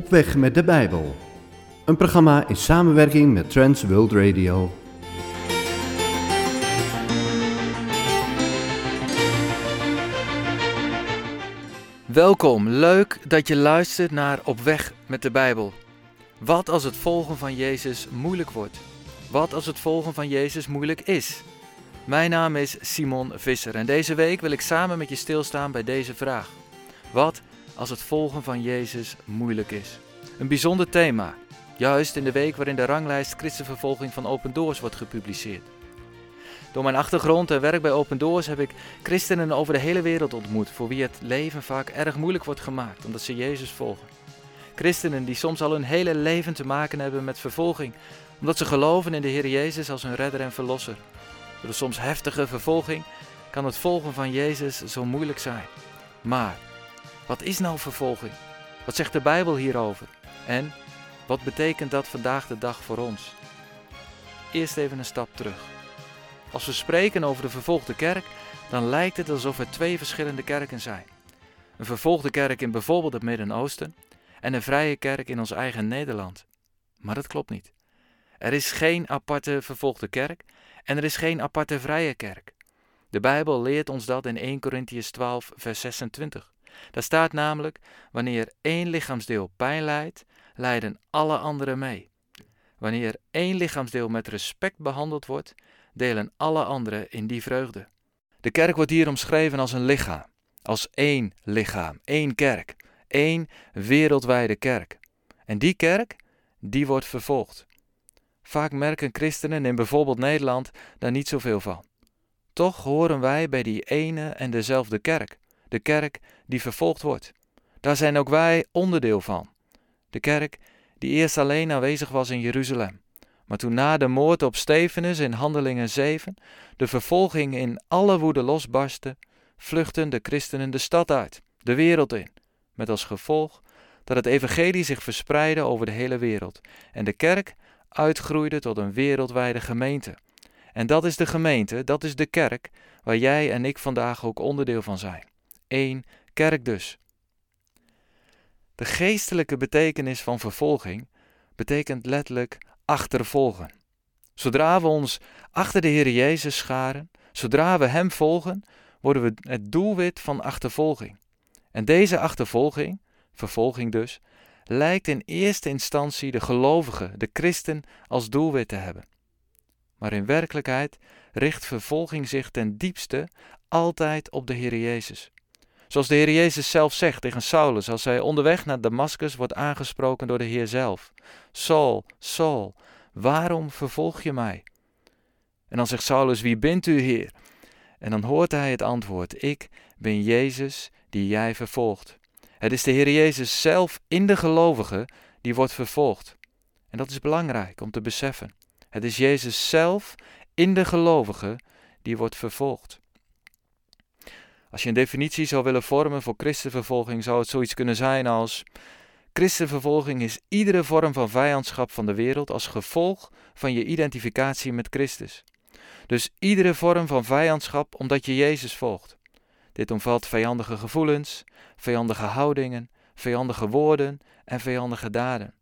Op weg met de Bijbel. Een programma in samenwerking met Trans World Radio. Welkom, leuk dat je luistert naar Op weg met de Bijbel. Wat als het volgen van Jezus moeilijk wordt? Wat als het volgen van Jezus moeilijk is? Mijn naam is Simon Visser en deze week wil ik samen met je stilstaan bij deze vraag. Wat als het volgen van Jezus moeilijk is? Een bijzonder thema, juist in de week waarin de ranglijst Christenvervolging van Open Doors wordt gepubliceerd. Door mijn achtergrond en werk bij Open Doors heb ik christenen over de hele wereld ontmoet, voor wie het leven vaak erg moeilijk wordt gemaakt omdat ze Jezus volgen. Christenen die soms al hun hele leven te maken hebben met vervolging, omdat ze geloven in de Heer Jezus als hun redder en verlosser. Door de soms heftige vervolging kan het volgen van Jezus zo moeilijk zijn. Maar wat is nou vervolging? Wat zegt de Bijbel hierover? En wat betekent dat vandaag de dag voor ons? Eerst even een stap terug. Als we spreken over de vervolgde kerk, dan lijkt het alsof er twee verschillende kerken zijn. Een vervolgde kerk in bijvoorbeeld het Midden-Oosten en een vrije kerk in ons eigen Nederland. Maar dat klopt niet. Er is geen aparte vervolgde kerk en er is geen aparte vrije kerk. De Bijbel leert ons dat in 1 Corinthians 12, vers 26. Daar staat namelijk: wanneer één lichaamsdeel pijn lijdt, lijden alle anderen mee. Wanneer één lichaamsdeel met respect behandeld wordt, delen alle anderen in die vreugde. De kerk wordt hier omschreven als een lichaam, als één lichaam, één kerk, één wereldwijde kerk. En die kerk, die wordt vervolgd. Vaak merken christenen in bijvoorbeeld Nederland daar niet zoveel van. Toch horen wij bij die ene en dezelfde kerk, de kerk die vervolgd wordt. Daar zijn ook wij onderdeel van. De kerk die eerst alleen aanwezig was in Jeruzalem, maar toen na de moord op Stefanus in Handelingen 7 de vervolging in alle woede losbarstte, vluchtten de christenen de stad uit, de wereld in, met als gevolg dat het evangelie zich verspreidde over de hele wereld en de kerk uitgroeide tot een wereldwijde gemeente. En dat is de gemeente, dat is de kerk, waar jij en ik vandaag ook onderdeel van zijn. Eén kerk dus. De geestelijke betekenis van vervolging betekent letterlijk achtervolgen. Zodra we ons achter de Heer Jezus scharen, zodra we Hem volgen, worden we het doelwit van achtervolging. En deze achtervolging, vervolging dus, lijkt in eerste instantie de gelovige, de christen, als doelwit te hebben. Maar in werkelijkheid richt vervolging zich ten diepste altijd op de Heer Jezus. Zoals de Heer Jezus zelf zegt tegen Saulus als hij onderweg naar Damascus wordt aangesproken door de Heer zelf. Saul, Saul, waarom vervolg je mij? En dan zegt Saulus, wie bent u, Heer? En dan hoort hij het antwoord, ik ben Jezus die jij vervolgt. Het is de Heer Jezus zelf in de gelovigen die wordt vervolgd. En dat is belangrijk om te beseffen. Het is Jezus zelf in de gelovigen die wordt vervolgd. Als je een definitie zou willen vormen voor christenvervolging, zou het zoiets kunnen zijn als: Christenvervolging is iedere vorm van vijandschap van de wereld als gevolg van je identificatie met Christus. Dus iedere vorm van vijandschap omdat je Jezus volgt. Dit omvat vijandige gevoelens, vijandige houdingen, vijandige woorden en vijandige daden.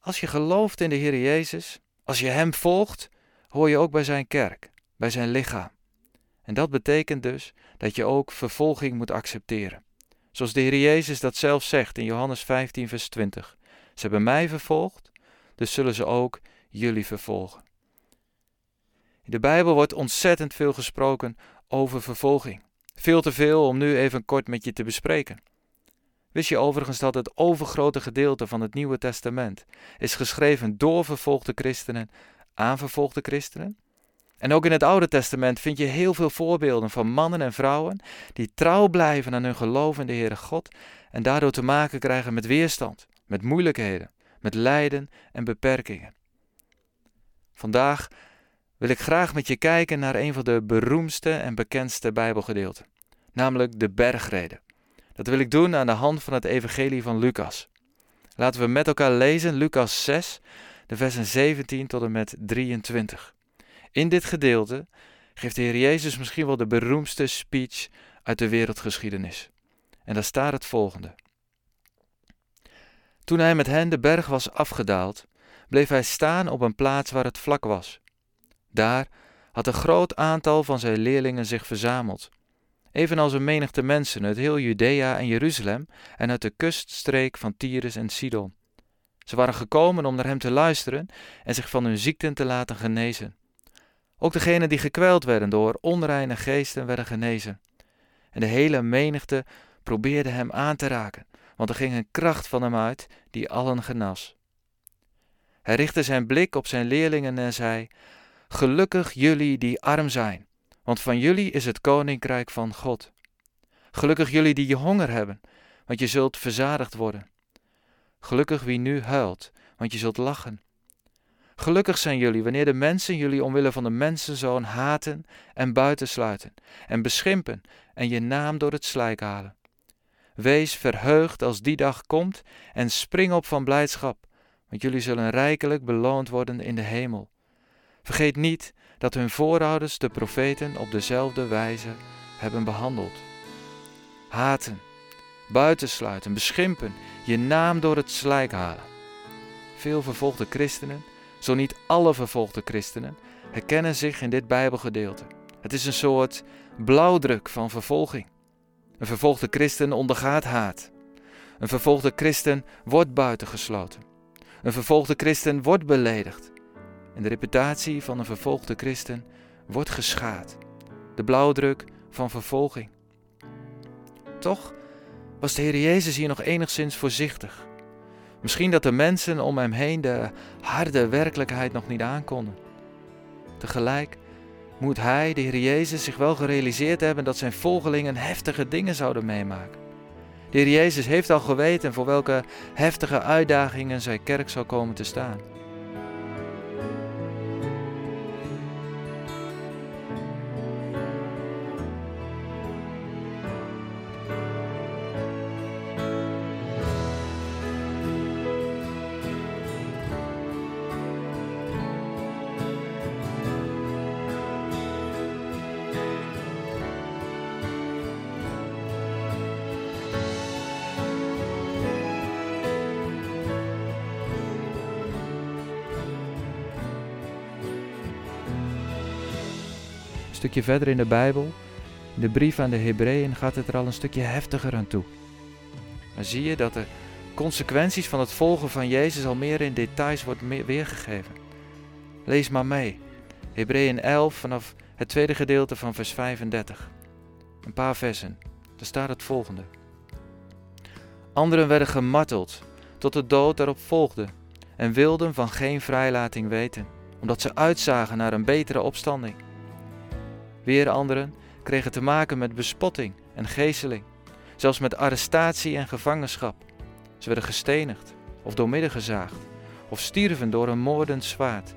Als je gelooft in de Heer Jezus, als je Hem volgt, hoor je ook bij Zijn kerk, bij Zijn lichaam. En dat betekent dus dat je ook vervolging moet accepteren. Zoals de Heer Jezus dat zelf zegt in Johannes 15, vers 20. Ze hebben mij vervolgd, dus zullen ze ook jullie vervolgen. In de Bijbel wordt ontzettend veel gesproken over vervolging. Veel te veel om nu even kort met je te bespreken. Wist je overigens dat het overgrote gedeelte van het Nieuwe Testament is geschreven door vervolgde christenen aan vervolgde christenen? En ook in het Oude Testament vind je heel veel voorbeelden van mannen en vrouwen die trouw blijven aan hun geloof in de Heere God en daardoor te maken krijgen met weerstand, met moeilijkheden, met lijden en beperkingen. Vandaag wil ik graag met je kijken naar een van de beroemdste en bekendste Bijbelgedeelten, namelijk de bergreden. Dat wil ik doen aan de hand van het Evangelie van Lucas. Laten we met elkaar lezen Lucas 6, de versen 17 tot en met 23. In dit gedeelte geeft de Heer Jezus misschien wel de beroemdste speech uit de wereldgeschiedenis. En daar staat het volgende. Toen hij met hen de berg was afgedaald, bleef hij staan op een plaats waar het vlak was. Daar had een groot aantal van zijn leerlingen zich verzameld, evenals een menigte mensen uit heel Judea en Jeruzalem en uit de kuststreek van Tyrus en Sidon. Ze waren gekomen om naar hem te luisteren en zich van hun ziekten te laten genezen. Ook degenen die gekweld werden door onreine geesten werden genezen. En de hele menigte probeerde hem aan te raken, want er ging een kracht van hem uit die allen genas. Hij richtte zijn blik op zijn leerlingen en zei: Gelukkig jullie die arm zijn, want van jullie is het koninkrijk van God. Gelukkig jullie die je honger hebben, want je zult verzadigd worden. Gelukkig wie nu huilt, want je zult lachen. Gelukkig zijn jullie wanneer de mensen jullie omwille van de mensenzoon haten en buitensluiten en beschimpen en je naam door het slijk halen. Wees verheugd als die dag komt en spring op van blijdschap, want jullie zullen rijkelijk beloond worden in de hemel. Vergeet niet dat hun voorouders de profeten op dezelfde wijze hebben behandeld. Haten, buitensluiten, beschimpen, je naam door het slijk halen. Veel vervolgde christenen, zo niet alle vervolgde christenen, herkennen zich in dit Bijbelgedeelte. Het is een soort blauwdruk van vervolging. Een vervolgde christen ondergaat haat. Een vervolgde christen wordt buitengesloten. Een vervolgde christen wordt beledigd. En de reputatie van een vervolgde christen wordt geschaad. De blauwdruk van vervolging. Toch was de Heer Jezus hier nog enigszins voorzichtig. Misschien dat de mensen om hem heen de harde werkelijkheid nog niet aankonden. Tegelijk moet hij, de Heer Jezus, zich wel gerealiseerd hebben dat zijn volgelingen heftige dingen zouden meemaken. De Heer Jezus heeft al geweten voor welke heftige uitdagingen zijn kerk zou komen te staan. Stukje verder in de Bijbel, in de brief aan de Hebreeën, gaat het er al een stukje heftiger aan toe. Dan zie je dat de consequenties van het volgen van Jezus al meer in details wordt weergegeven. Lees maar mee. Hebreeën 11 vanaf het tweede gedeelte van vers 35. Een paar versen. Daar staat het volgende. Anderen werden gemarteld tot de dood erop volgde en wilden van geen vrijlating weten, omdat ze uitzagen naar een betere opstanding. Weer anderen kregen te maken met bespotting en geesteling, zelfs met arrestatie en gevangenschap. Ze werden gestenigd of doormidden gezaagd of stierven door een moordend zwaard.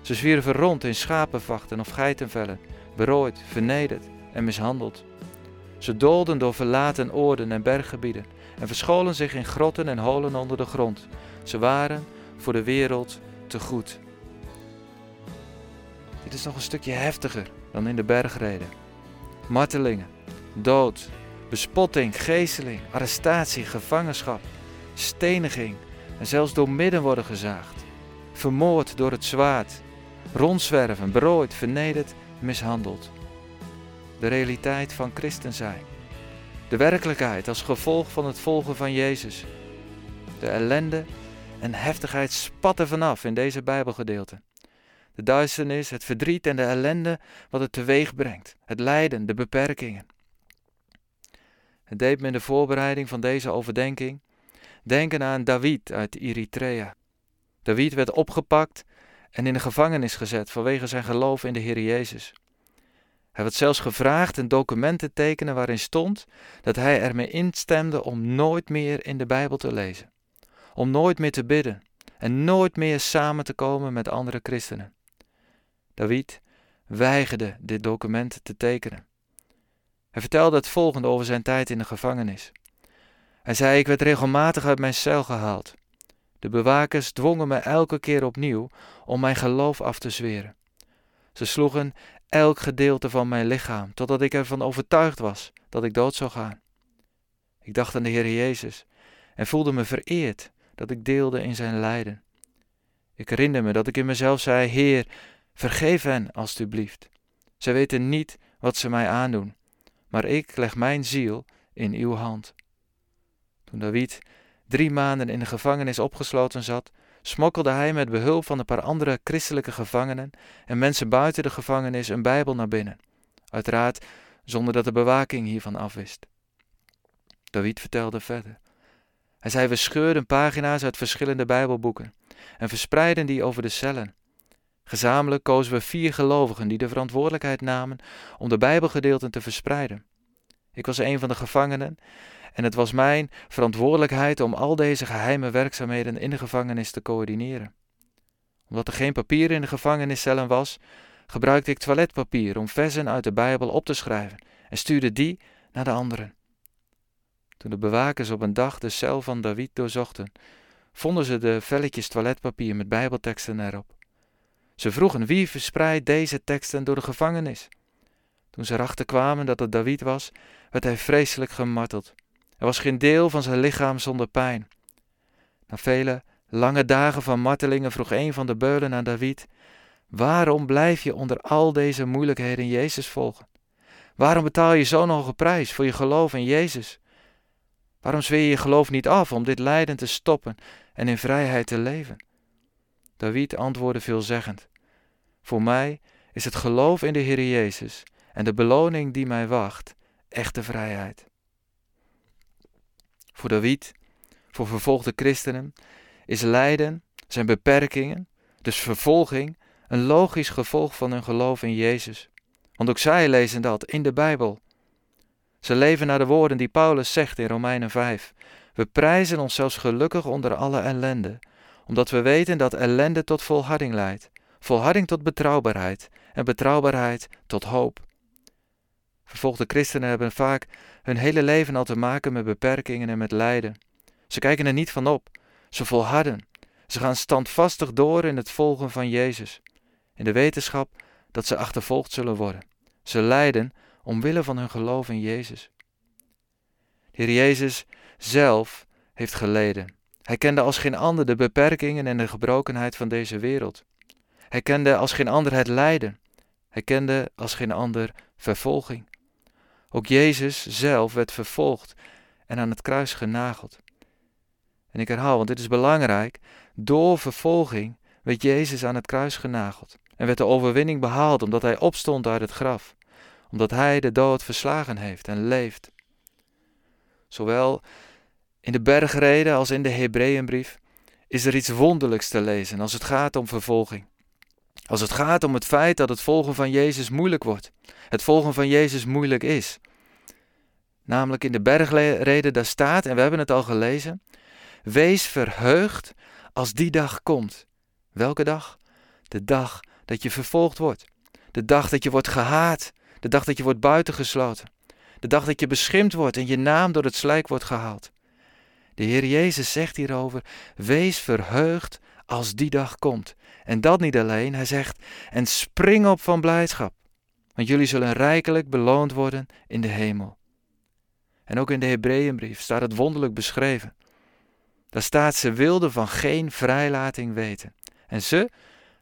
Ze zwierven rond in schapenvachten of geitenvellen, berooid, vernederd en mishandeld. Ze doolden door verlaten oorden en berggebieden en verscholen zich in grotten en holen onder de grond. Ze waren voor de wereld te goed. Dit is nog een stukje heftiger dan in de bergreden. Martelingen, dood, bespotting, geesteling, arrestatie, gevangenschap, steniging en zelfs door midden worden gezaagd. Vermoord door het zwaard, rondzwerven, berooid, vernederd, mishandeld. De realiteit van christen zijn. De werkelijkheid als gevolg van het volgen van Jezus. De ellende en heftigheid spatten vanaf in deze Bijbelgedeelte de duisternis, het verdriet en de ellende wat het teweeg brengt, het lijden, de beperkingen. Het deed me in de voorbereiding van deze overdenking denken aan David uit Eritrea. David werd opgepakt en in de gevangenis gezet vanwege zijn geloof in de Heer Jezus. Hij werd zelfs gevraagd een document te tekenen waarin stond dat hij ermee instemde om nooit meer in de Bijbel te lezen, om nooit meer te bidden en nooit meer samen te komen met andere christenen. David weigerde dit document te tekenen. Hij vertelde het volgende over zijn tijd in de gevangenis. Hij zei: Ik werd regelmatig uit mijn cel gehaald. De bewakers dwongen me elke keer opnieuw om mijn geloof af te zweren. Ze sloegen elk gedeelte van mijn lichaam, totdat ik ervan overtuigd was dat ik dood zou gaan. Ik dacht aan de Heer Jezus en voelde me vereerd dat ik deelde in zijn lijden. Ik herinner me dat ik in mezelf zei: Heer, vergeef hen alstublieft. Zij weten niet wat ze mij aandoen, maar ik leg mijn ziel in uw hand. Toen David drie maanden in de gevangenis opgesloten zat, smokkelde hij met behulp van een paar andere christelijke gevangenen en mensen buiten de gevangenis een Bijbel naar binnen. Uiteraard zonder dat de bewaking hiervan afwist. David vertelde verder. Hij zei: We scheurden pagina's uit verschillende Bijbelboeken en verspreidden die over de cellen. Gezamenlijk kozen we vier gelovigen die de verantwoordelijkheid namen om de Bijbelgedeelten te verspreiden. Ik was een van de gevangenen en het was mijn verantwoordelijkheid om al deze geheime werkzaamheden in de gevangenis te coördineren. Omdat er geen papier in de gevangeniscellen was, gebruikte ik toiletpapier om versen uit de Bijbel op te schrijven en stuurde die naar de anderen. Toen de bewakers op een dag de cel van David doorzochten, vonden ze de velletjes toiletpapier met Bijbelteksten erop. Ze vroegen wie verspreidt deze teksten door de gevangenis. Toen ze erachter kwamen dat het David was, werd hij vreselijk gemarteld. Er was geen deel van zijn lichaam zonder pijn. Na vele lange dagen van martelingen vroeg een van de beulen aan David: Waarom blijf je onder al deze moeilijkheden Jezus volgen? Waarom betaal je zo'n hoge prijs voor je geloof in Jezus? Waarom zweer je je geloof niet af om dit lijden te stoppen en in vrijheid te leven? David antwoordde veelzeggend: Voor mij is het geloof in de Heer Jezus en de beloning die mij wacht echte vrijheid. Voor David, voor vervolgde christenen, is lijden, zijn beperkingen, dus vervolging, een logisch gevolg van hun geloof in Jezus. Want ook zij lezen dat in de Bijbel. Ze leven naar de woorden die Paulus zegt in Romeinen 5. We prijzen ons zelfs gelukkig onder alle ellende, omdat we weten dat ellende tot volharding leidt, volharding tot betrouwbaarheid en betrouwbaarheid tot hoop. Vervolgde christenen hebben vaak hun hele leven al te maken met beperkingen en met lijden. Ze kijken er niet van op, ze volharden, ze gaan standvastig door in het volgen van Jezus, in de wetenschap dat ze achtervolgd zullen worden. Ze lijden omwille van hun geloof in Jezus. De Heer Jezus zelf heeft geleden. Hij kende als geen ander de beperkingen en de gebrokenheid van deze wereld. Hij kende als geen ander het lijden. Hij kende als geen ander vervolging. Ook Jezus zelf werd vervolgd en aan het kruis genageld. En ik herhaal, want dit is belangrijk, door vervolging werd Jezus aan het kruis genageld en werd de overwinning behaald omdat hij opstond uit het graf, omdat hij de dood verslagen heeft en leeft. Zowel in de bergreden als in de Hebreeënbrief is er iets wonderlijks te lezen als het gaat om vervolging. Als het gaat om het feit dat het volgen van Jezus moeilijk wordt, het volgen van Jezus moeilijk is. Namelijk in de bergreden, daar staat, en we hebben het al gelezen, wees verheugd als die dag komt. Welke dag? De dag dat je vervolgd wordt. De dag dat je wordt gehaat. De dag dat je wordt buitengesloten. De dag dat je beschimd wordt en je naam door het slijk wordt gehaald. De Heer Jezus zegt hierover: Wees verheugd als die dag komt. En dat niet alleen, hij zegt: En spring op van blijdschap, want jullie zullen rijkelijk beloond worden in de hemel. En ook in de Hebreeënbrief staat het wonderlijk beschreven. Daar staat: Ze wilden van geen vrijlating weten. En ze,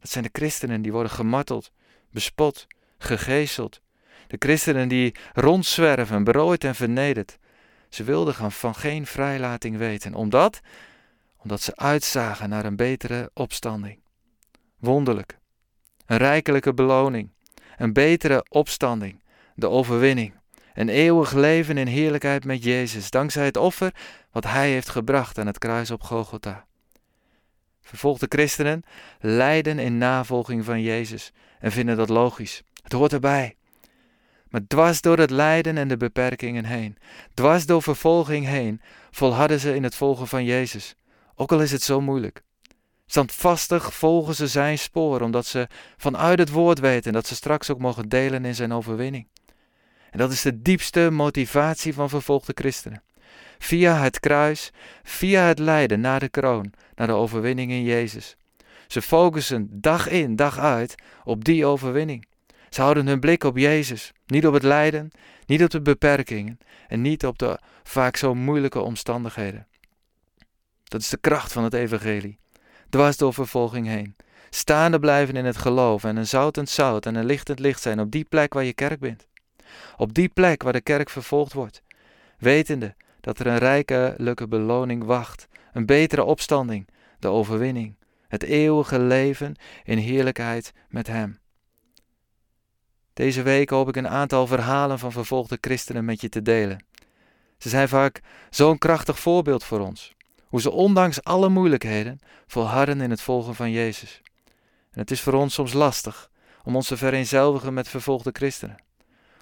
dat zijn de christenen die worden gemarteld, bespot, gegezeld. De christenen die rondzwerven, berooid en vernederd. Ze wilden van geen vrijlating weten. Omdat? Omdat ze uitzagen naar een betere opstanding. Wonderlijk. Een rijkelijke beloning. Een betere opstanding. De overwinning. Een eeuwig leven in heerlijkheid met Jezus, dankzij het offer wat Hij heeft gebracht aan het kruis op Golgotha. Vervolgde christenen lijden in navolging van Jezus en vinden dat logisch. Het hoort erbij. Maar dwars door het lijden en de beperkingen heen, dwars door vervolging heen, volharden ze in het volgen van Jezus, ook al is het zo moeilijk. Standvastig volgen ze zijn spoor, omdat ze vanuit het woord weten dat ze straks ook mogen delen in zijn overwinning. En dat is de diepste motivatie van vervolgde christenen. Via het kruis, via het lijden naar de kroon, naar de overwinning in Jezus. Ze focussen dag in, dag uit op die overwinning. Ze houden hun blik op Jezus, niet op het lijden, niet op de beperkingen en niet op de vaak zo moeilijke omstandigheden. Dat is de kracht van het evangelie. Dwars door vervolging heen. Staande blijven in het geloof en een zoutend zout en een lichtend licht zijn op die plek waar je kerk bent. Op die plek waar de kerk vervolgd wordt. Wetende dat er een rijkelijke beloning wacht. Een betere opstanding, de overwinning. Het eeuwige leven in heerlijkheid met Hem. Deze week hoop ik een aantal verhalen van vervolgde christenen met je te delen. Ze zijn vaak zo'n krachtig voorbeeld voor ons. Hoe ze ondanks alle moeilijkheden volharden in het volgen van Jezus. En het is voor ons soms lastig om ons te vereenzelvigen met vervolgde christenen.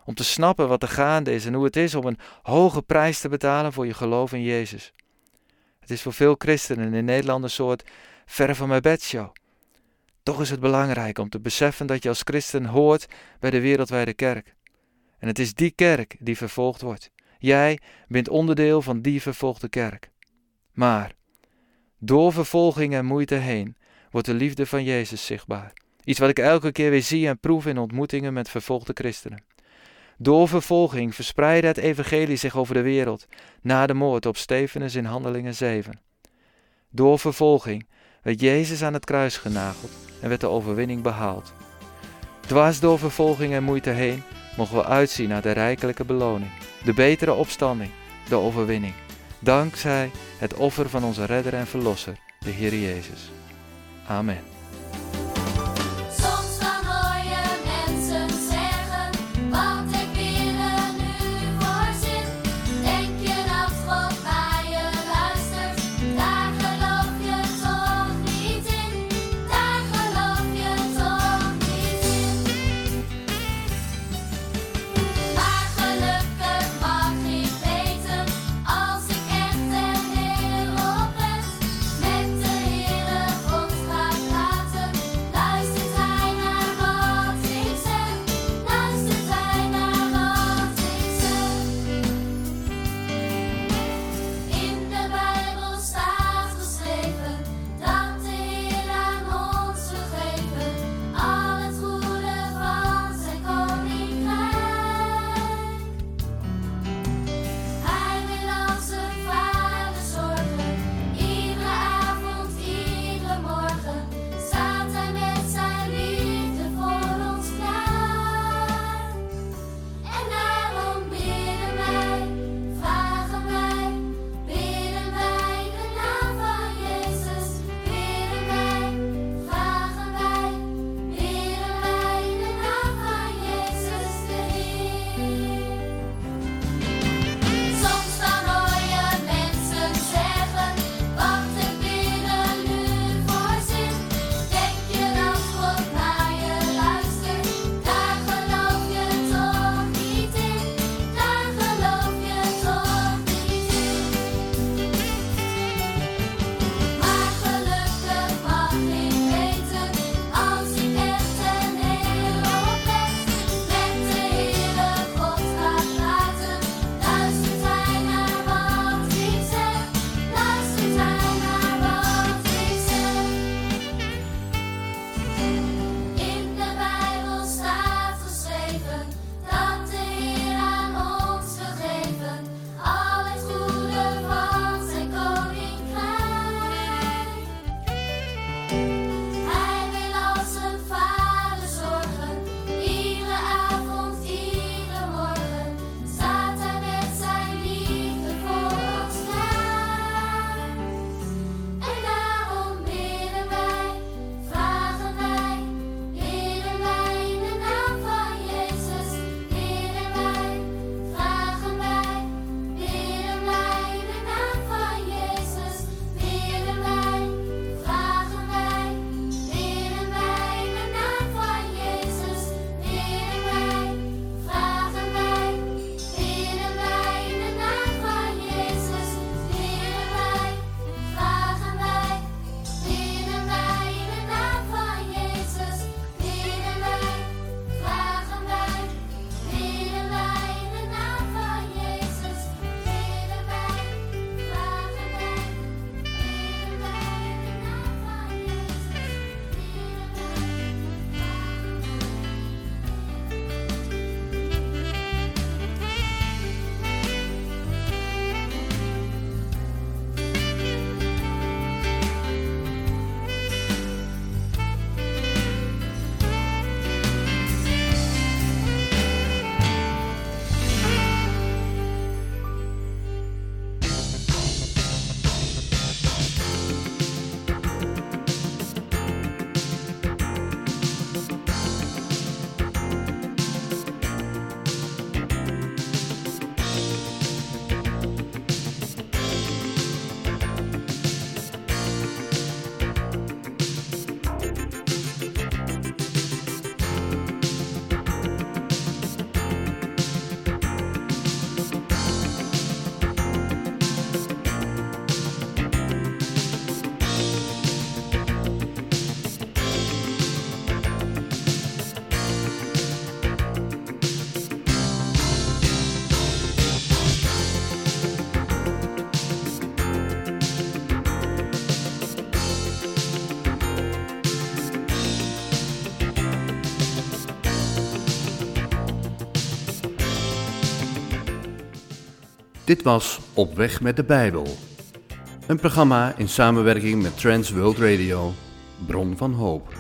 Om te snappen wat er gaande is en hoe het is om een hoge prijs te betalen voor je geloof in Jezus. Het is voor veel christenen in Nederland een soort ver van mijn bedshow. Toch is het belangrijk om te beseffen dat je als christen hoort bij de wereldwijde kerk. En het is die kerk die vervolgd wordt. Jij bent onderdeel van die vervolgde kerk. Maar door vervolging en moeite heen wordt de liefde van Jezus zichtbaar. Iets wat ik elke keer weer zie en proef in ontmoetingen met vervolgde christenen. Door vervolging verspreidde het evangelie zich over de wereld, na de moord op Stefanus in Handelingen 7. Door vervolging werd Jezus aan het kruis genageld en werd de overwinning behaald. Dwars door vervolging en moeite heen mogen we uitzien naar de rijkelijke beloning, de betere opstanding, de overwinning, dankzij het offer van onze redder en verlosser, de Heer Jezus. Amen. Dit was Op weg met de Bijbel. Een programma in samenwerking met Trans World Radio, Bron van Hoop.